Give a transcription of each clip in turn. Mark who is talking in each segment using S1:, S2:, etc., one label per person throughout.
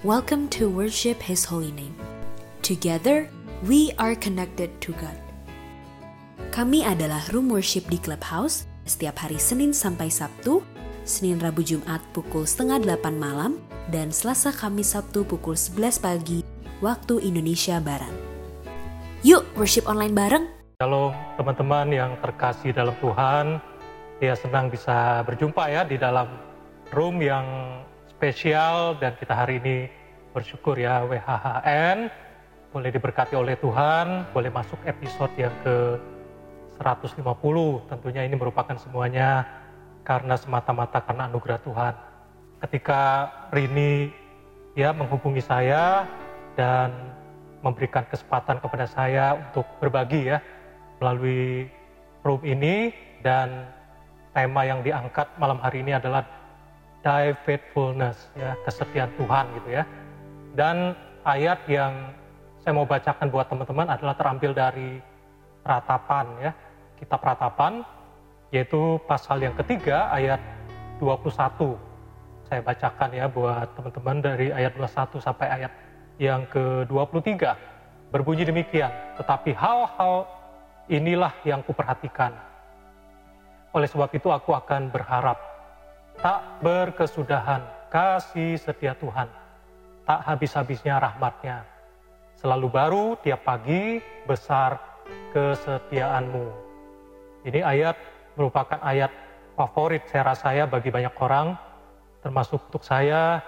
S1: Welcome to worship His holy name. Together, we are connected to God. Kami adalah Room Worship di Clubhouse setiap hari Senin sampai Sabtu, Senin Rabu Jumat pukul setengah delapan malam, dan Selasa Kamis Sabtu pukul 11 pagi waktu Indonesia Barat. Yuk worship online bareng!
S2: Halo teman-teman yang terkasih dalam Tuhan, ya senang bisa berjumpa ya di dalam room yang spesial dan kita hari ini bersyukur ya WHHN boleh diberkati oleh Tuhan, boleh masuk episode yang ke 150. Tentunya ini merupakan semuanya karena semata-mata karena anugerah Tuhan. Ketika Rini ya menghubungi saya dan memberikan kesempatan kepada saya untuk berbagi ya melalui room ini dan tema yang diangkat malam hari ini adalah thy faithfulness ya kesetiaan Tuhan gitu ya. Dan ayat yang saya mau bacakan buat teman-teman adalah terambil dari ratapan ya kitab ratapan yaitu pasal yang ketiga ayat 21 saya bacakan ya buat teman-teman dari ayat 21 sampai ayat yang ke-23 berbunyi demikian tetapi hal-hal inilah yang kuperhatikan. Oleh sebab itu aku akan berharap tak berkesudahan kasih setia Tuhan, tak habis-habisnya rahmatnya. Selalu baru tiap pagi besar kesetiaanmu. Ini ayat merupakan ayat favorit saya rasa ya bagi banyak orang, termasuk untuk saya,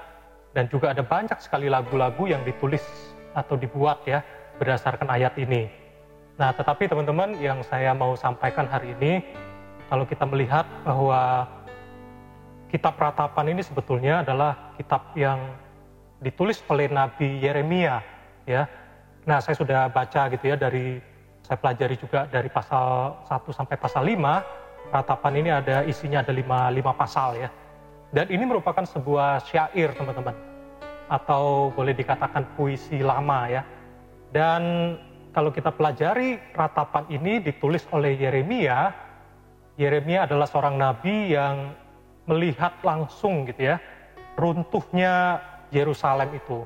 S2: dan juga ada banyak sekali lagu-lagu yang ditulis atau dibuat ya berdasarkan ayat ini. Nah, tetapi teman-teman yang saya mau sampaikan hari ini, kalau kita melihat bahwa kitab ratapan ini sebetulnya adalah kitab yang ditulis oleh Nabi Yeremia ya. Nah, saya sudah baca gitu ya dari saya pelajari juga dari pasal 1 sampai pasal 5. Ratapan ini ada isinya ada 5 5 pasal ya. Dan ini merupakan sebuah syair, teman-teman. Atau boleh dikatakan puisi lama ya. Dan kalau kita pelajari ratapan ini ditulis oleh Yeremia, Yeremia adalah seorang nabi yang melihat langsung gitu ya runtuhnya Yerusalem itu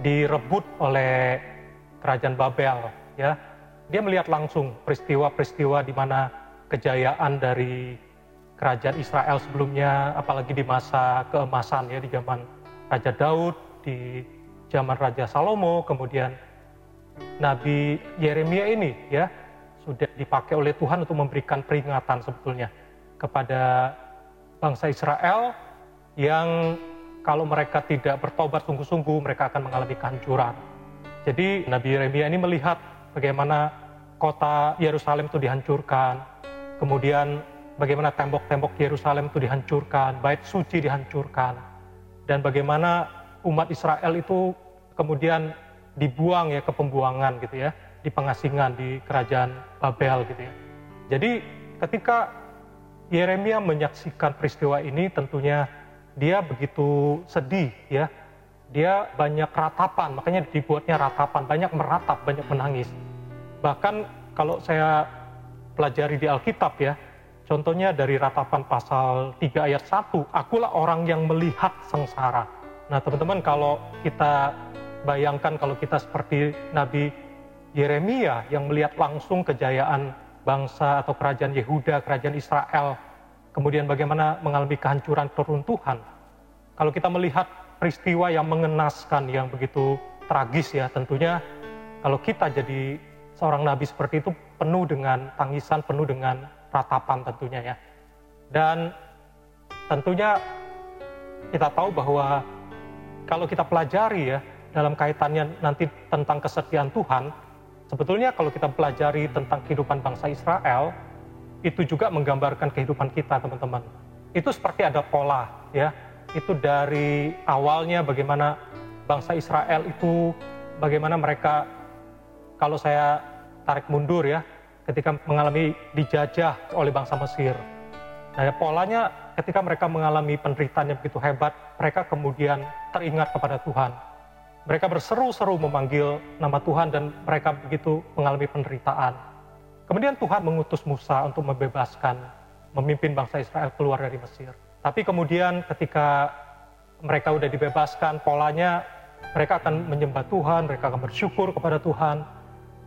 S2: direbut oleh kerajaan Babel ya. Dia melihat langsung peristiwa-peristiwa di mana kejayaan dari kerajaan Israel sebelumnya apalagi di masa keemasan ya di zaman Raja Daud di zaman Raja Salomo kemudian Nabi Yeremia ini ya sudah dipakai oleh Tuhan untuk memberikan peringatan sebetulnya kepada bangsa Israel yang kalau mereka tidak bertobat sungguh-sungguh mereka akan mengalami kehancuran. Jadi Nabi Yeremia ini melihat bagaimana kota Yerusalem itu dihancurkan, kemudian bagaimana tembok-tembok Yerusalem itu dihancurkan, bait suci dihancurkan, dan bagaimana umat Israel itu kemudian dibuang ya ke pembuangan gitu ya, di pengasingan di kerajaan Babel gitu ya. Jadi ketika Yeremia menyaksikan peristiwa ini tentunya dia begitu sedih ya. Dia banyak ratapan, makanya dibuatnya ratapan, banyak meratap, banyak menangis. Bahkan kalau saya pelajari di Alkitab ya, contohnya dari ratapan pasal 3 ayat 1, akulah orang yang melihat sengsara. Nah teman-teman kalau kita bayangkan kalau kita seperti Nabi Yeremia yang melihat langsung kejayaan bangsa atau kerajaan Yehuda, kerajaan Israel, kemudian bagaimana mengalami kehancuran peruntuhan. Kalau kita melihat peristiwa yang mengenaskan, yang begitu tragis ya, tentunya kalau kita jadi seorang nabi seperti itu penuh dengan tangisan, penuh dengan ratapan tentunya ya. Dan tentunya kita tahu bahwa kalau kita pelajari ya dalam kaitannya nanti tentang kesetiaan Tuhan, Sebetulnya kalau kita pelajari tentang kehidupan bangsa Israel, itu juga menggambarkan kehidupan kita teman-teman. Itu seperti ada pola ya. Itu dari awalnya bagaimana bangsa Israel itu bagaimana mereka kalau saya tarik mundur ya ketika mengalami dijajah oleh bangsa Mesir. Nah, ya, polanya ketika mereka mengalami penderitaan yang begitu hebat, mereka kemudian teringat kepada Tuhan mereka berseru-seru memanggil nama Tuhan dan mereka begitu mengalami penderitaan. Kemudian Tuhan mengutus Musa untuk membebaskan, memimpin bangsa Israel keluar dari Mesir. Tapi kemudian ketika mereka udah dibebaskan, polanya mereka akan menyembah Tuhan, mereka akan bersyukur kepada Tuhan,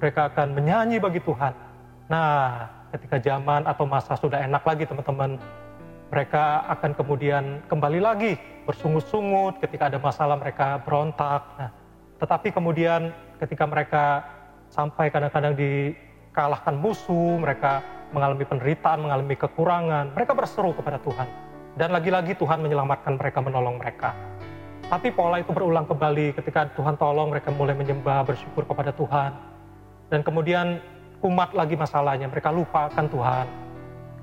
S2: mereka akan menyanyi bagi Tuhan. Nah, ketika zaman atau masa sudah enak lagi teman-teman, mereka akan kemudian kembali lagi bersungut-sungut ketika ada masalah mereka berontak. Nah, tetapi kemudian ketika mereka sampai kadang-kadang dikalahkan musuh, mereka mengalami penderitaan, mengalami kekurangan, mereka berseru kepada Tuhan. Dan lagi-lagi Tuhan menyelamatkan mereka, menolong mereka. Tapi pola itu berulang kembali ketika Tuhan tolong mereka mulai menyembah, bersyukur kepada Tuhan. Dan kemudian kumat lagi masalahnya, mereka lupakan Tuhan.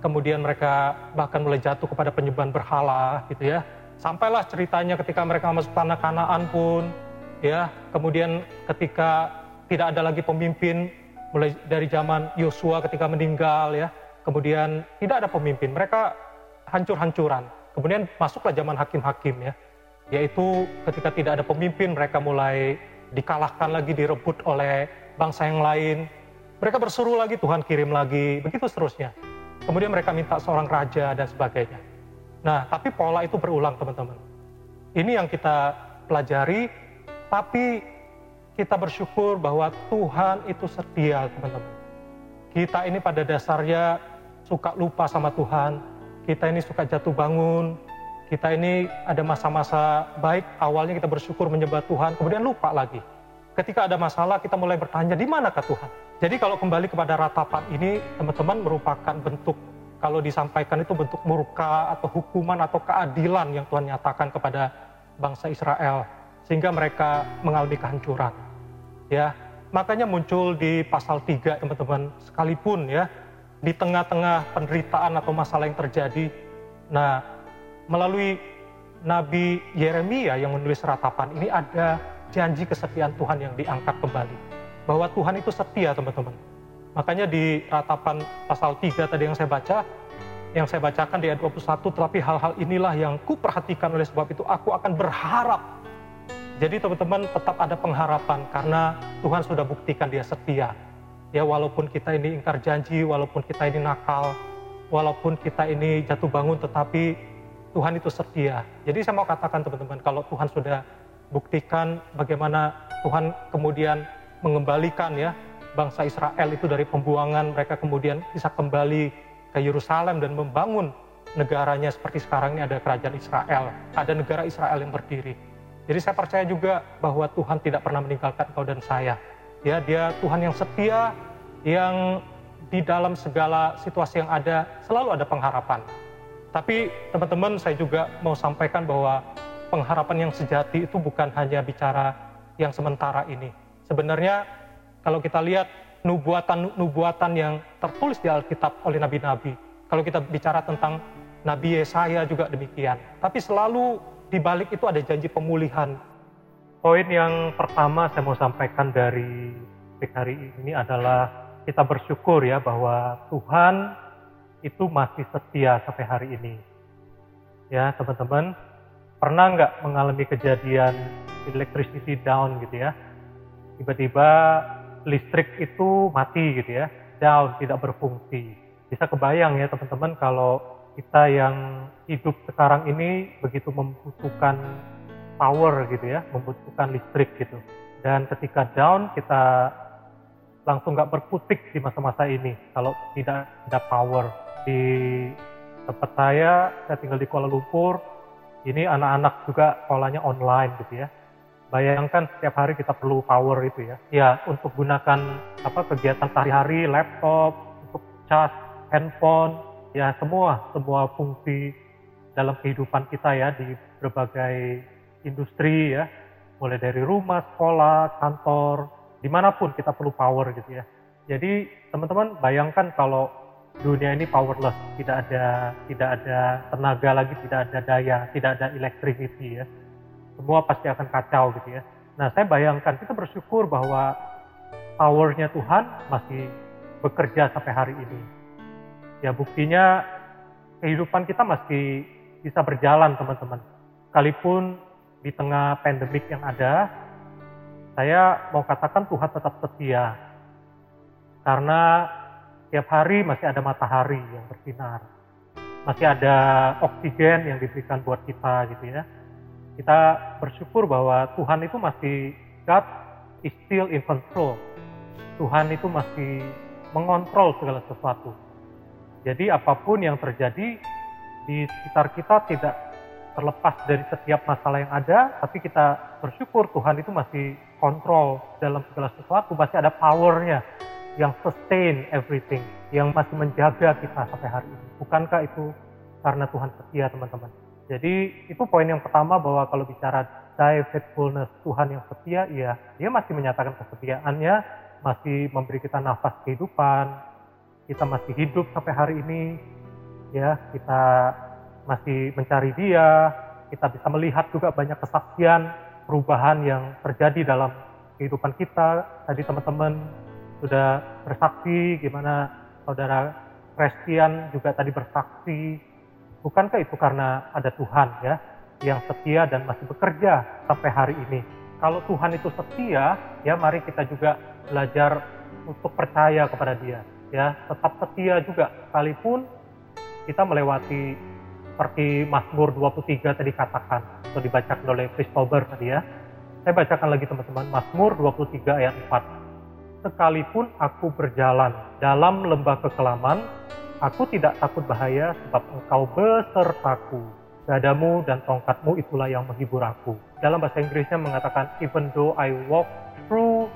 S2: Kemudian mereka bahkan mulai jatuh kepada penyembahan berhala gitu ya. Sampailah ceritanya ketika mereka masuk tanah kanaan pun ya. Kemudian ketika tidak ada lagi pemimpin mulai dari zaman Yosua ketika meninggal ya. Kemudian tidak ada pemimpin, mereka hancur-hancuran. Kemudian masuklah zaman hakim-hakim ya yaitu ketika tidak ada pemimpin mereka mulai dikalahkan lagi direbut oleh bangsa yang lain mereka berseru lagi Tuhan kirim lagi begitu seterusnya kemudian mereka minta seorang raja dan sebagainya. Nah tapi pola itu berulang teman-teman. Ini yang kita pelajari tapi kita bersyukur bahwa Tuhan itu setia teman-teman. Kita ini pada dasarnya suka lupa sama Tuhan. Kita ini suka jatuh bangun. Kita ini ada masa-masa baik, awalnya kita bersyukur menyembah Tuhan, kemudian lupa lagi. Ketika ada masalah, kita mulai bertanya, di manakah Tuhan? Jadi kalau kembali kepada ratapan ini, teman-teman merupakan bentuk, kalau disampaikan itu bentuk murka atau hukuman atau keadilan yang Tuhan nyatakan kepada bangsa Israel, sehingga mereka mengalami kehancuran. Ya, makanya muncul di pasal 3 teman-teman, sekalipun ya, di tengah-tengah penderitaan atau masalah yang terjadi, nah melalui Nabi Yeremia yang menulis ratapan ini ada janji kesetiaan Tuhan yang diangkat kembali. Bahwa Tuhan itu setia teman-teman. Makanya di ratapan pasal 3 tadi yang saya baca, yang saya bacakan di ayat 21, tetapi hal-hal inilah yang kuperhatikan oleh sebab itu aku akan berharap. Jadi teman-teman tetap ada pengharapan karena Tuhan sudah buktikan dia setia. Ya walaupun kita ini ingkar janji, walaupun kita ini nakal, walaupun kita ini jatuh bangun tetapi Tuhan itu setia. Jadi saya mau katakan teman-teman, kalau Tuhan sudah buktikan bagaimana Tuhan kemudian mengembalikan ya bangsa Israel itu dari pembuangan, mereka kemudian bisa kembali ke Yerusalem dan membangun negaranya seperti sekarang ini ada kerajaan Israel, ada negara Israel yang berdiri. Jadi saya percaya juga bahwa Tuhan tidak pernah meninggalkan kau dan saya. Ya, dia Tuhan yang setia, yang di dalam segala situasi yang ada selalu ada pengharapan. Tapi teman-teman saya juga mau sampaikan bahwa pengharapan yang sejati itu bukan hanya bicara yang sementara ini. Sebenarnya kalau kita lihat nubuatan-nubuatan yang tertulis di Alkitab oleh nabi-nabi, kalau kita bicara tentang Nabi Yesaya juga demikian. Tapi selalu di balik itu ada janji pemulihan. Poin yang pertama saya mau sampaikan dari hari ini adalah kita bersyukur ya bahwa Tuhan itu masih setia sampai hari ini. Ya teman-teman, pernah nggak mengalami kejadian electricity down gitu ya? Tiba-tiba listrik itu mati gitu ya, down, tidak berfungsi. Bisa kebayang ya teman-teman kalau kita yang hidup sekarang ini begitu membutuhkan power gitu ya, membutuhkan listrik gitu. Dan ketika down kita langsung nggak berputik di masa-masa ini kalau tidak ada power di tempat saya, saya tinggal di Kuala Lumpur, ini anak-anak juga sekolahnya online gitu ya. Bayangkan setiap hari kita perlu power itu ya. Ya, untuk gunakan apa kegiatan sehari-hari, laptop, untuk cas, handphone, ya semua, semua fungsi dalam kehidupan kita ya di berbagai industri ya. Mulai dari rumah, sekolah, kantor, di mana pun kita perlu power gitu ya. Jadi teman-teman bayangkan kalau dunia ini powerless, tidak ada tidak ada tenaga lagi, tidak ada daya, tidak ada electricity ya. Semua pasti akan kacau gitu ya. Nah, saya bayangkan kita bersyukur bahwa powernya Tuhan masih bekerja sampai hari ini. Ya buktinya kehidupan kita masih bisa berjalan teman-teman. Sekalipun di tengah pandemik yang ada, saya mau katakan Tuhan tetap setia. Karena Tiap hari masih ada matahari yang bersinar. Masih ada oksigen yang diberikan buat kita gitu ya. Kita bersyukur bahwa Tuhan itu masih God is still in control. Tuhan itu masih mengontrol segala sesuatu. Jadi apa pun yang terjadi di sekitar kita tidak terlepas dari setiap masalah yang ada, tapi kita bersyukur Tuhan itu masih kontrol dalam segala sesuatu, masih ada powernya yang sustain everything, yang masih menjaga kita sampai hari ini. Bukankah itu karena Tuhan setia teman-teman? Jadi itu poin yang pertama bahwa kalau bicara thy faithfulness Tuhan yang setia, iya dia masih menyatakan kesetiaannya, masih memberi kita nafas kehidupan, kita masih hidup sampai hari ini, ya kita masih mencari dia, kita bisa melihat juga banyak kesaksian perubahan yang terjadi dalam kehidupan kita. Tadi teman-teman sudah bersaksi gimana saudara Christian juga tadi bersaksi. Bukankah itu karena ada Tuhan ya yang setia dan masih bekerja sampai hari ini? Kalau Tuhan itu setia, ya mari kita juga belajar untuk percaya kepada Dia, ya tetap setia juga sekalipun kita melewati seperti Mazmur 23 tadi katakan atau dibacakan oleh Christopher tadi ya. Saya bacakan lagi teman-teman Mazmur 23 ayat 4. Sekalipun aku berjalan dalam lembah kekelaman, aku tidak takut bahaya sebab engkau besertaku. Gadamu dan tongkatmu itulah yang menghibur aku. Dalam bahasa Inggrisnya mengatakan, even though I walk through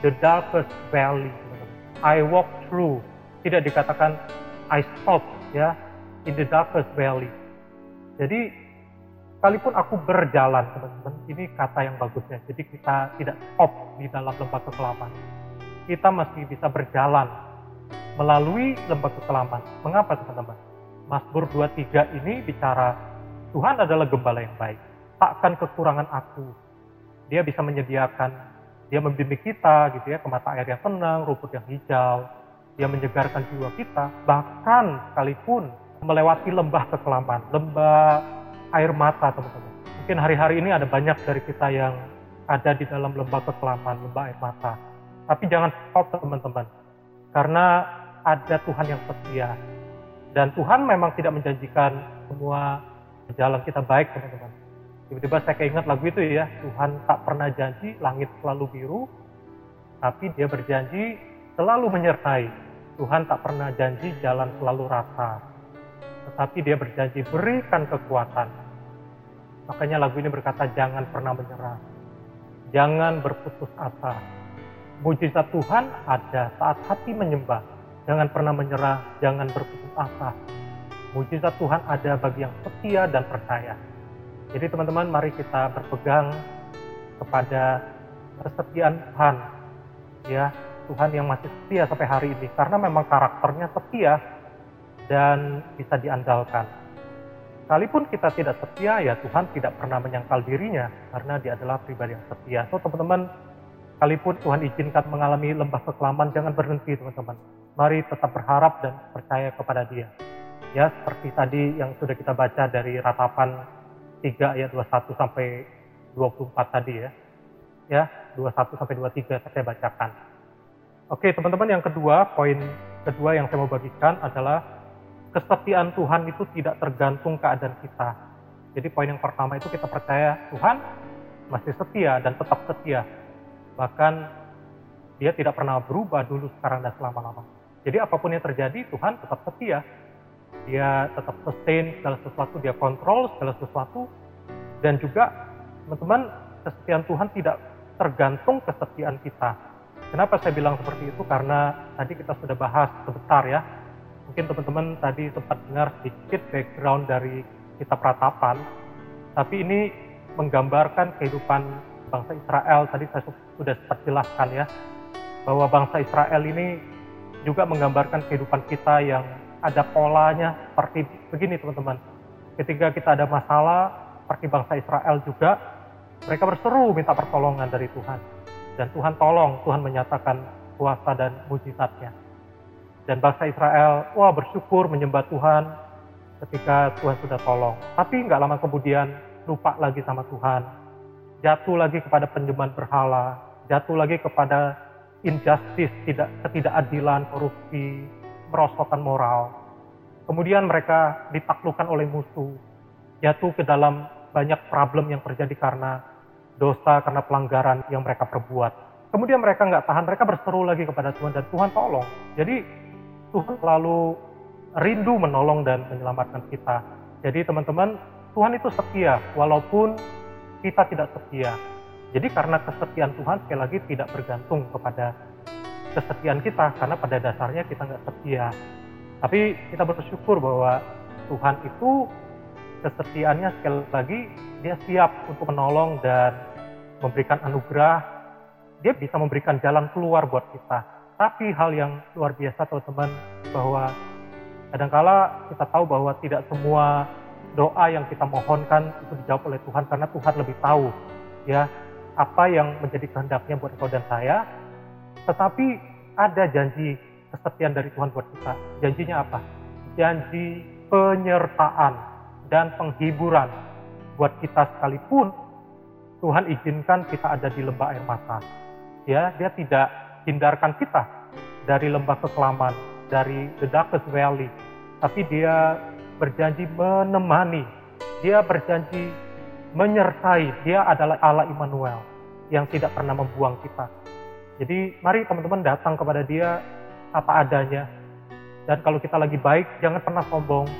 S2: the darkest valley. I walk through. Tidak dikatakan I stop ya in the darkest valley jadi sekalipun aku berjalan teman-teman, ini kata yang bagusnya. Jadi kita tidak stop di dalam lembah kekelaman. Kita masih bisa berjalan melalui lembah kekelaman. Mengapa teman-teman? Mazmur 23 ini bicara Tuhan adalah gembala yang baik. Takkan kekurangan aku. Dia bisa menyediakan, dia membimbing kita gitu ya ke mata air yang tenang, rumput yang hijau. Dia menyegarkan jiwa kita. Bahkan sekalipun melewati lembah kekelaman, lembah air mata teman-teman. Mungkin hari-hari ini ada banyak dari kita yang ada di dalam lembah kekelaman, lembah air mata. Tapi jangan stop teman-teman, karena ada Tuhan yang setia. Dan Tuhan memang tidak menjanjikan semua jalan kita baik teman-teman. Tiba-tiba saya keinget lagu itu ya, Tuhan tak pernah janji langit selalu biru, tapi dia berjanji selalu menyertai. Tuhan tak pernah janji jalan selalu rata tetapi dia berjanji berikan kekuatan. Makanya lagu ini berkata jangan pernah menyerah. Jangan berputus asa. Mujizat Tuhan ada saat hati menyembah. Jangan pernah menyerah, jangan berputus asa. Mujizat Tuhan ada bagi yang setia dan percaya. Jadi teman-teman mari kita berpegang kepada kesetiaan Tuhan. Ya, Tuhan yang masih setia sampai hari ini. Karena memang karakternya setia, dan bisa diandalkan. Sekalipun kita tidak setia, ya Tuhan tidak pernah menyangkal dirinya karena dia adalah pribadi yang setia. So teman-teman, sekalipun Tuhan izinkan mengalami lembah kekelaman, jangan berhenti teman-teman. Mari tetap berharap dan percaya kepada dia. Ya, seperti tadi yang sudah kita baca dari ratapan 3 ayat 21 sampai 24 tadi ya. Ya, 21 sampai 23 saya bacakan. Oke, teman-teman, yang kedua, poin kedua yang saya mau bagikan adalah kesetiaan Tuhan itu tidak tergantung keadaan kita. Jadi poin yang pertama itu kita percaya Tuhan masih setia dan tetap setia. Bahkan dia tidak pernah berubah dulu, sekarang dan selama-lama. Jadi apa pun yang terjadi, Tuhan tetap setia. Dia tetap sustain segala sesuatu, dia kontrol segala sesuatu. Dan juga teman-teman, kesetiaan Tuhan tidak tergantung kesetiaan kita. Kenapa saya bilang seperti itu? Karena tadi kita sudah bahas sebentar ya, Mungkin teman-teman tadi sempat dengar sedikit background dari kitab ratapan, tapi ini menggambarkan kehidupan bangsa Israel. Tadi saya sudah sempat jelaskan ya, bahwa bangsa Israel ini juga menggambarkan kehidupan kita yang ada polanya seperti begini teman-teman. Ketika kita ada masalah, seperti bangsa Israel juga, mereka berseru minta pertolongan dari Tuhan. Dan Tuhan tolong, Tuhan menyatakan kuasa dan mujizatnya. Dan bangsa Israel, wah bersyukur menyembah Tuhan ketika Tuhan sudah tolong. Tapi nggak lama kemudian lupa lagi sama Tuhan. Jatuh lagi kepada penyembahan berhala, jatuh lagi kepada injustice, tidak ketidakadilan, korupsi, merosotkan moral. Kemudian mereka ditaklukkan oleh musuh, jatuh ke dalam banyak problem yang terjadi karena dosa, karena pelanggaran yang mereka perbuat. Kemudian mereka nggak tahan, mereka berseru lagi kepada Tuhan dan Tuhan tolong. Jadi Tuhan selalu rindu menolong dan menyelamatkan kita. Jadi teman-teman, Tuhan itu setia walaupun kita tidak setia. Jadi karena kesetiaan Tuhan sekali lagi tidak bergantung kepada kesetiaan kita karena pada dasarnya kita nggak setia. Tapi kita bersyukur bahwa Tuhan itu kesetiaannya sekali lagi dia siap untuk menolong dan memberikan anugerah. Dia bisa memberikan jalan keluar buat kita. Tapi hal yang luar biasa teman-teman bahwa kadangkala kita tahu bahwa tidak semua doa yang kita mohonkan itu dijawab oleh Tuhan karena Tuhan lebih tahu ya apa yang menjadi kehendaknya buat engkau dan saya. Tetapi ada janji kesetiaan dari Tuhan buat kita. Janjinya apa? Janji penyertaan dan penghiburan buat kita sekalipun Tuhan izinkan kita ada di lembah air mata. Ya, dia tidak hindarkan kita dari lembah kekelaman, dari the darkest valley, tapi dia berjanji menemani, dia berjanji menyertai, dia adalah Allah Immanuel yang tidak pernah membuang kita. Jadi mari teman-teman datang kepada dia apa adanya. Dan kalau kita lagi baik, jangan pernah sombong.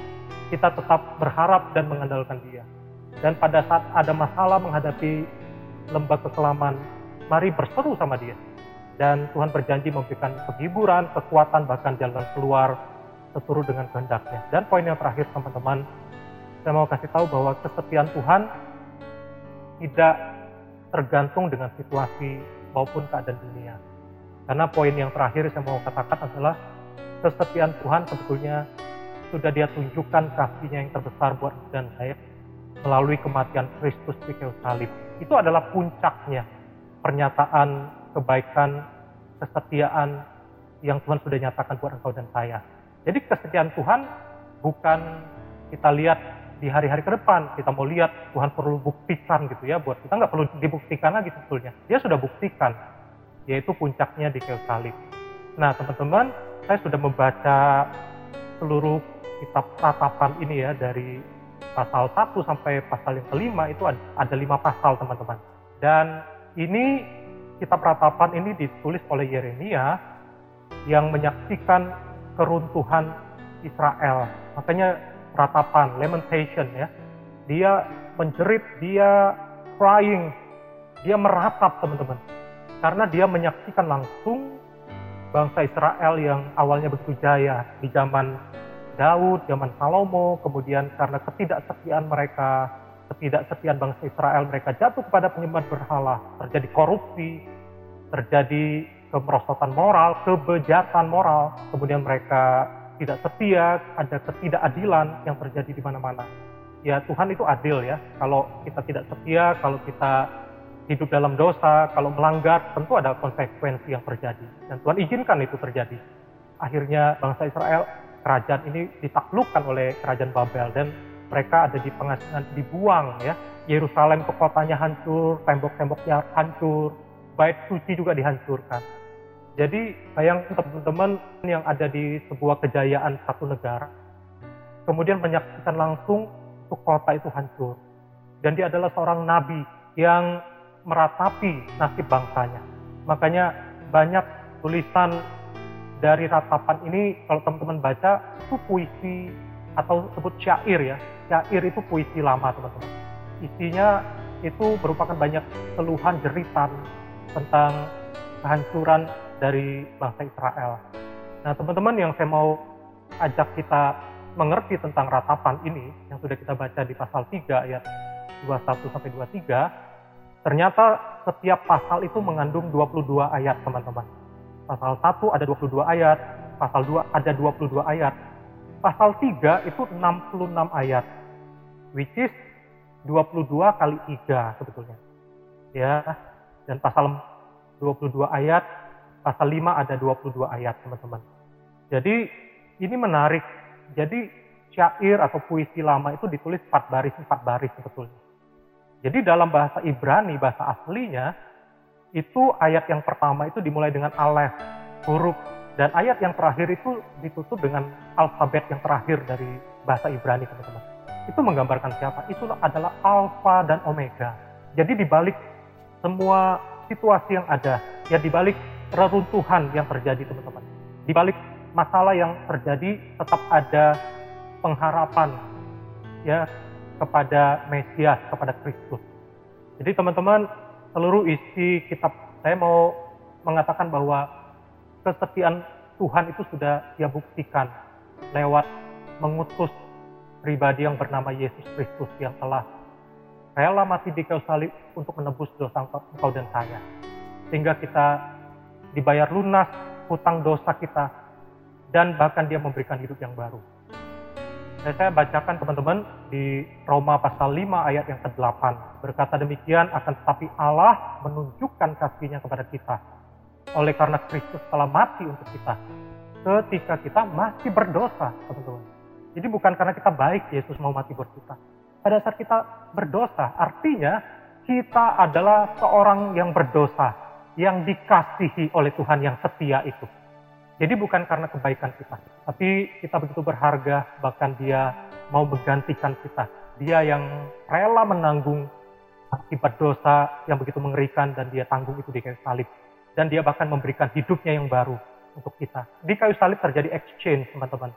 S2: Kita tetap berharap dan mengandalkan dia. Dan pada saat ada masalah menghadapi lembah kekelaman, mari berseru sama dia. Dan Tuhan berjanji memberikan penghiburan, kekuatan, bahkan jalan keluar seturut dengan kehendaknya. Dan poin yang terakhir teman-teman, saya mau kasih tahu bahwa kesetiaan Tuhan tidak tergantung dengan situasi maupun keadaan dunia. Karena poin yang terakhir saya mau katakan adalah kesetiaan Tuhan sebetulnya sudah dia tunjukkan kasihnya yang terbesar buat dan saya melalui kematian Kristus di kayu salib. Itu adalah puncaknya pernyataan kebaikan, kesetiaan yang Tuhan sudah nyatakan buat engkau dan saya. Jadi kesetiaan Tuhan bukan kita lihat di hari-hari ke depan. Kita mau lihat Tuhan perlu buktikan gitu ya. Buat kita nggak perlu dibuktikan lagi sebetulnya. Dia sudah buktikan. Yaitu puncaknya di kayu salib. Nah teman-teman, saya sudah membaca seluruh kitab tatapan ini ya dari pasal 1 sampai pasal yang kelima itu ada lima pasal teman-teman. Dan ini kitab ratapan ini ditulis oleh Yeremia yang menyaksikan keruntuhan Israel. Makanya ratapan, lamentation ya. Dia menjerit, dia crying, dia meratap teman-teman. Karena dia menyaksikan langsung bangsa Israel yang awalnya begitu jaya di zaman Daud, zaman Salomo, kemudian karena ketidaksetiaan mereka, ketidaksetiaan bangsa Israel, mereka jatuh kepada penyembahan berhala, terjadi korupsi, terjadi kemerosotan moral, kebejatan moral, kemudian mereka tidak setia, ada ketidakadilan yang terjadi di mana-mana. Ya Tuhan itu adil ya, kalau kita tidak setia, kalau kita hidup dalam dosa, kalau melanggar, tentu ada konsekuensi yang terjadi. Dan Tuhan izinkan itu terjadi. Akhirnya bangsa Israel, kerajaan ini ditaklukkan oleh kerajaan Babel dan mereka ada di pengasingan dibuang ya. Yerusalem kotanya hancur, tembok-temboknya hancur, bait suci juga dihancurkan. Jadi bayang teman-teman yang ada di sebuah kejayaan satu negara, kemudian menyaksikan langsung tuh kota itu hancur. Dan dia adalah seorang nabi yang meratapi nasib bangsanya. Makanya banyak tulisan dari ratapan ini kalau teman-teman baca itu puisi atau sebut syair ya. Syair itu puisi lama teman-teman. Isinya itu merupakan banyak keluhan jeritan tentang kehancuran dari bangsa Israel. Nah, teman-teman yang saya mau ajak kita mengerti tentang ratapan ini yang sudah kita baca di pasal 3 ayat 21 sampai 23, ternyata setiap pasal itu mengandung 22 ayat, teman-teman. Pasal 1 ada 22 ayat, pasal 2 ada 22 ayat. Pasal 3 itu 66 ayat, which is 22 kali 3 sebetulnya. Ya, dan pasal 22 ayat pasal 5 ada 22 ayat teman-teman. Jadi ini menarik. Jadi syair atau puisi lama itu ditulis empat baris empat baris sebetulnya. Jadi dalam bahasa Ibrani bahasa aslinya itu ayat yang pertama itu dimulai dengan alef huruf dan ayat yang terakhir itu ditutup dengan alfabet yang terakhir dari bahasa Ibrani teman-teman. itu menggambarkan siapa? Itu adalah alfa dan omega. Jadi di balik semua situasi yang ada, ya di balik reruntuhan yang terjadi teman-teman. Di balik masalah yang terjadi tetap ada pengharapan ya kepada Mesias, kepada Kristus. Jadi teman-teman, seluruh isi kitab saya mau mengatakan bahwa kesetiaan Tuhan itu sudah dia buktikan lewat mengutus pribadi yang bernama Yesus Kristus yang telah rela mati di kayu salib untuk menebus dosa engkau dan saya. Sehingga kita dibayar lunas hutang dosa kita dan bahkan dia memberikan hidup yang baru. Dan saya bacakan teman-teman di Roma pasal 5 ayat yang ke-8. Berkata demikian akan tetapi Allah menunjukkan kasihnya kepada kita. Oleh karena Kristus telah mati untuk kita. Ketika kita masih berdosa teman-teman. Jadi bukan karena kita baik Yesus mau mati buat kita. Pada saat kita berdosa, artinya kita adalah seorang yang berdosa, yang dikasihi oleh Tuhan yang setia itu. Jadi bukan karena kebaikan kita, tapi kita begitu berharga, bahkan dia mau menggantikan kita. Dia yang rela menanggung akibat dosa yang begitu mengerikan dan dia tanggung itu di kayu salib. Dan dia bahkan memberikan hidupnya yang baru untuk kita. Di kayu salib terjadi exchange, teman-teman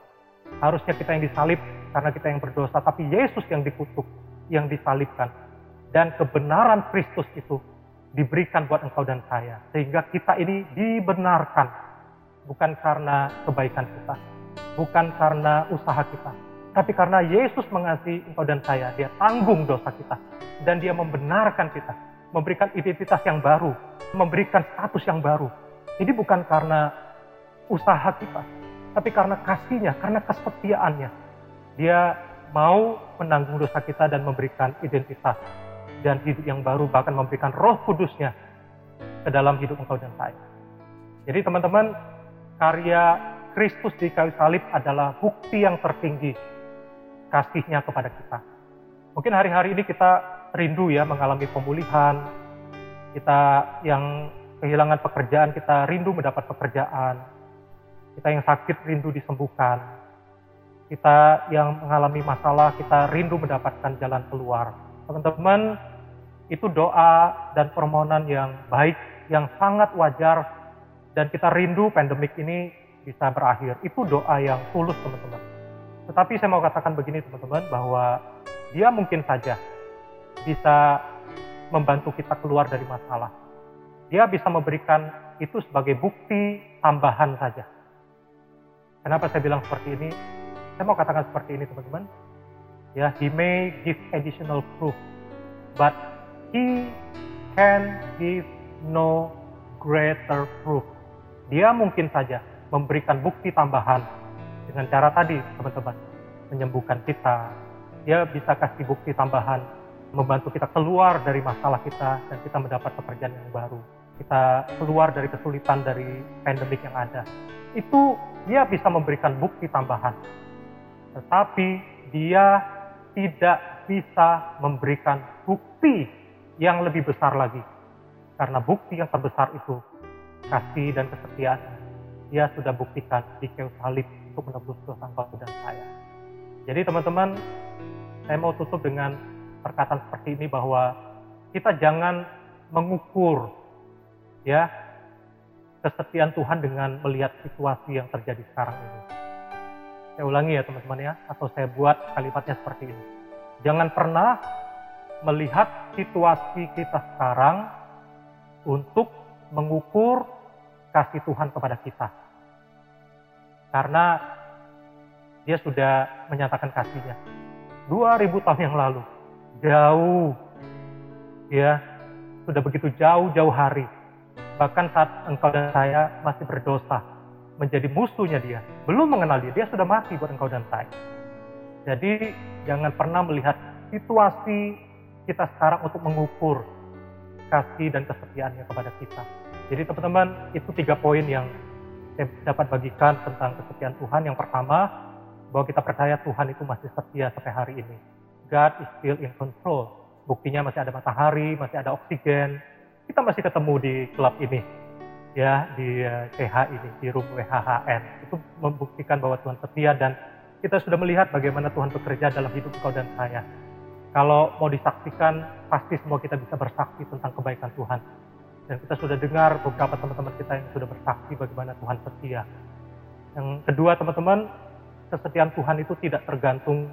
S2: Harusnya kita yang disalib karena kita yang berdosa, tapi Yesus yang dikutuk, yang disalibkan. Dan kebenaran Kristus itu diberikan buat engkau dan saya. Sehingga kita ini dibenarkan. Bukan karena kebaikan kita. Bukan karena usaha kita. Tapi karena Yesus mengasihi engkau dan saya. Dia tanggung dosa kita. Dan dia membenarkan kita. Memberikan identitas yang baru. Memberikan status yang baru. Jadi bukan karena usaha kita tapi karena kasihnya, karena kesetiaannya. Dia mau menanggung dosa kita dan memberikan identitas dan hidup yang baru, bahkan memberikan roh kudusnya ke dalam hidup engkau dan saya. Jadi teman-teman, karya Kristus di kayu salib adalah bukti yang tertinggi kasihnya kepada kita. Mungkin hari-hari ini kita rindu ya mengalami pemulihan, kita yang kehilangan pekerjaan, kita rindu mendapat pekerjaan, kita yang sakit rindu disembuhkan. Kita yang mengalami masalah, kita rindu mendapatkan jalan keluar. Teman-teman, itu doa dan permohonan yang baik, yang sangat wajar, dan kita rindu pandemik ini bisa berakhir. Itu doa yang tulus, teman-teman. Tetapi saya mau katakan begini, teman-teman, bahwa dia mungkin saja bisa membantu kita keluar dari masalah. Dia bisa memberikan itu sebagai bukti tambahan saja Kenapa saya bilang seperti ini? Saya mau katakan seperti ini teman-teman. Ya, he may give additional proof, but he can give no greater proof. Dia mungkin saja memberikan bukti tambahan dengan cara tadi, teman-teman, menyembuhkan kita. Dia bisa kasih bukti tambahan, membantu kita keluar dari masalah kita dan kita mendapat pekerjaan yang baru. Kita keluar dari kesulitan dari pandemik yang ada. Itu dia bisa memberikan bukti tambahan. Tetapi dia tidak bisa memberikan bukti yang lebih besar lagi. Karena bukti yang terbesar itu kasih dan kesetiaan dia sudah buktikan di kayu salib untuk menebus dosa dan saya. Jadi teman-teman, saya mau tutup dengan perkataan seperti ini bahwa kita jangan mengukur ya kesetiaan Tuhan dengan melihat situasi yang terjadi sekarang ini. Saya ulangi ya teman-teman ya, atau saya buat kalimatnya seperti ini. Jangan pernah melihat situasi kita sekarang untuk mengukur kasih Tuhan kepada kita. Karena dia sudah menyatakan kasihnya. 2000 tahun yang lalu. Jauh. Ya, sudah begitu jauh-jauh hari Bahkan saat engkau dan saya masih berdosa, menjadi musuhnya dia, belum mengenal dia, dia sudah mati buat engkau dan saya. Jadi jangan pernah melihat situasi kita sekarang untuk mengukur kasih dan kesetiaannya kepada kita. Jadi teman-teman, itu tiga poin yang saya dapat bagikan tentang kesetiaan Tuhan. Yang pertama, bahwa kita percaya Tuhan itu masih setia sampai hari ini. God is still in control. Buktinya masih ada matahari, masih ada oksigen, kita masih ketemu di klub ini ya di CH eh, ini di room WHHN itu membuktikan bahwa Tuhan setia dan kita sudah melihat bagaimana Tuhan bekerja dalam hidup engkau dan saya. Kalau mau disaksikan, pasti semua kita bisa bersaksi tentang kebaikan Tuhan. Dan kita sudah dengar beberapa teman-teman kita yang sudah bersaksi bagaimana Tuhan setia. Yang kedua teman-teman, kesetiaan Tuhan itu tidak tergantung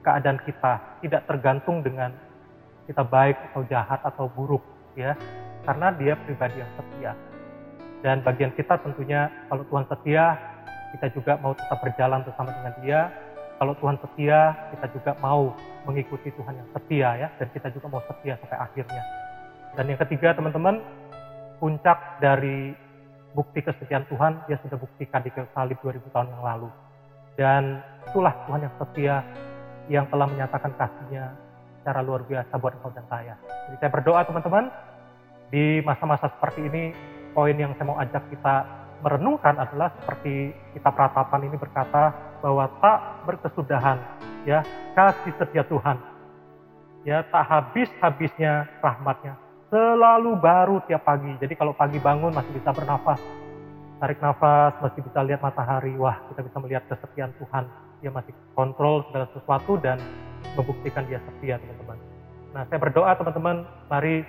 S2: keadaan kita, tidak tergantung dengan kita baik atau jahat atau buruk ya karena dia pribadi yang setia dan bagian kita tentunya kalau Tuhan setia kita juga mau tetap berjalan bersama dengan dia. Kalau Tuhan setia kita juga mau mengikuti Tuhan yang setia ya dan kita juga mau setia sampai akhirnya. Dan yang ketiga teman-teman puncak dari bukti kesetiaan Tuhan dia sudah buktikan di salib 2000 tahun yang lalu. Dan itulah Tuhan yang setia yang telah menyatakan kasihnya secara luar biasa buat engkau dan saya. Jadi saya berdoa teman-teman, di masa-masa seperti ini, poin yang saya mau ajak kita merenungkan adalah seperti kita peratapan ini berkata bahwa tak berkesudahan ya kasih setia Tuhan. Ya tak habis-habisnya rahmatnya. Selalu baru tiap pagi. Jadi kalau pagi bangun masih bisa bernafas. Tarik nafas masih bisa lihat matahari. Wah kita bisa melihat kesetiaan Tuhan. Dia masih kontrol segala sesuatu dan membuktikan dia setia teman-teman. Nah saya berdoa teman-teman, mari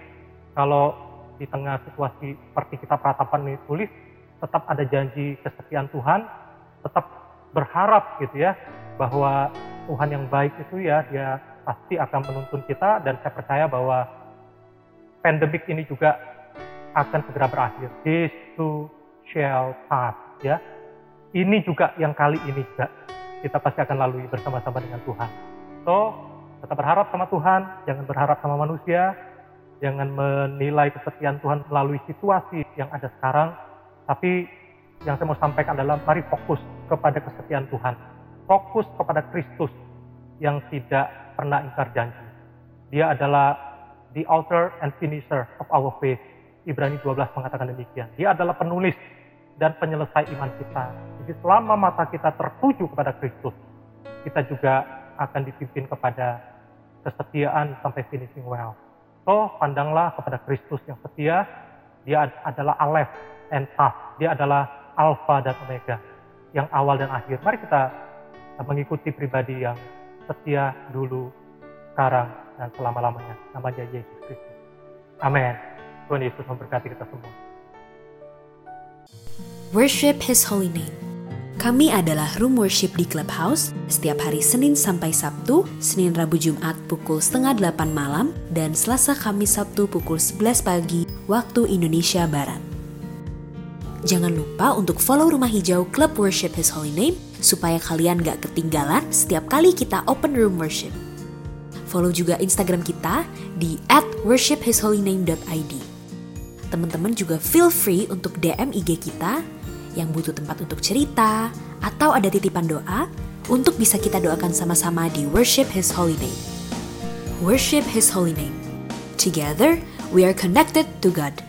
S2: kalau di tengah situasi seperti kita peratapan ini tulis, tetap ada janji kesetiaan Tuhan, tetap berharap gitu ya, bahwa Tuhan yang baik itu ya, dia pasti akan menuntun kita dan saya percaya bahwa pandemik ini juga akan segera berakhir. This too shall pass ya. Ini juga yang kali ini juga kita pasti akan lalui bersama-sama dengan Tuhan. So, tetap berharap sama Tuhan, jangan berharap sama manusia, jangan menilai kesetiaan Tuhan melalui situasi yang ada sekarang, tapi yang saya mau sampaikan adalah mari fokus kepada kesetiaan Tuhan. Fokus kepada Kristus yang tidak pernah ingkar janji. Dia adalah the author and finisher of our faith. Ibrani 12 mengatakan demikian. Dia adalah penulis dan penyelesai iman kita. Jadi selama mata kita tertuju kepada Kristus, kita juga akan dipimpin kepada kesetiaan sampai finishing well. So, pandanglah kepada Kristus yang setia. Dia adalah Aleph and Taf. Dia adalah Alpha dan Omega. Yang awal dan akhir. Mari kita mengikuti pribadi yang setia dulu, sekarang, dan selama-lamanya. Namanya Yesus Kristus. Amin. Tuhan Yesus memberkati kita semua.
S1: Worship His Holy Name. Kami adalah Room Worship di Clubhouse setiap hari Senin sampai Sabtu, Senin Rabu Jumat pukul setengah delapan malam, dan Selasa Kamis Sabtu pukul 11 pagi waktu Indonesia Barat. Jangan lupa untuk follow Rumah Hijau Club Worship His Holy Name supaya kalian gak ketinggalan setiap kali kita open room worship. Follow juga Instagram kita di at worshiphisholyname.id. Teman-teman juga feel free untuk DM IG kita yang butuh tempat untuk cerita, atau ada titipan doa untuk bisa kita doakan sama-sama di Worship His Holy Name. Worship His Holy Name. Together, we are connected to God.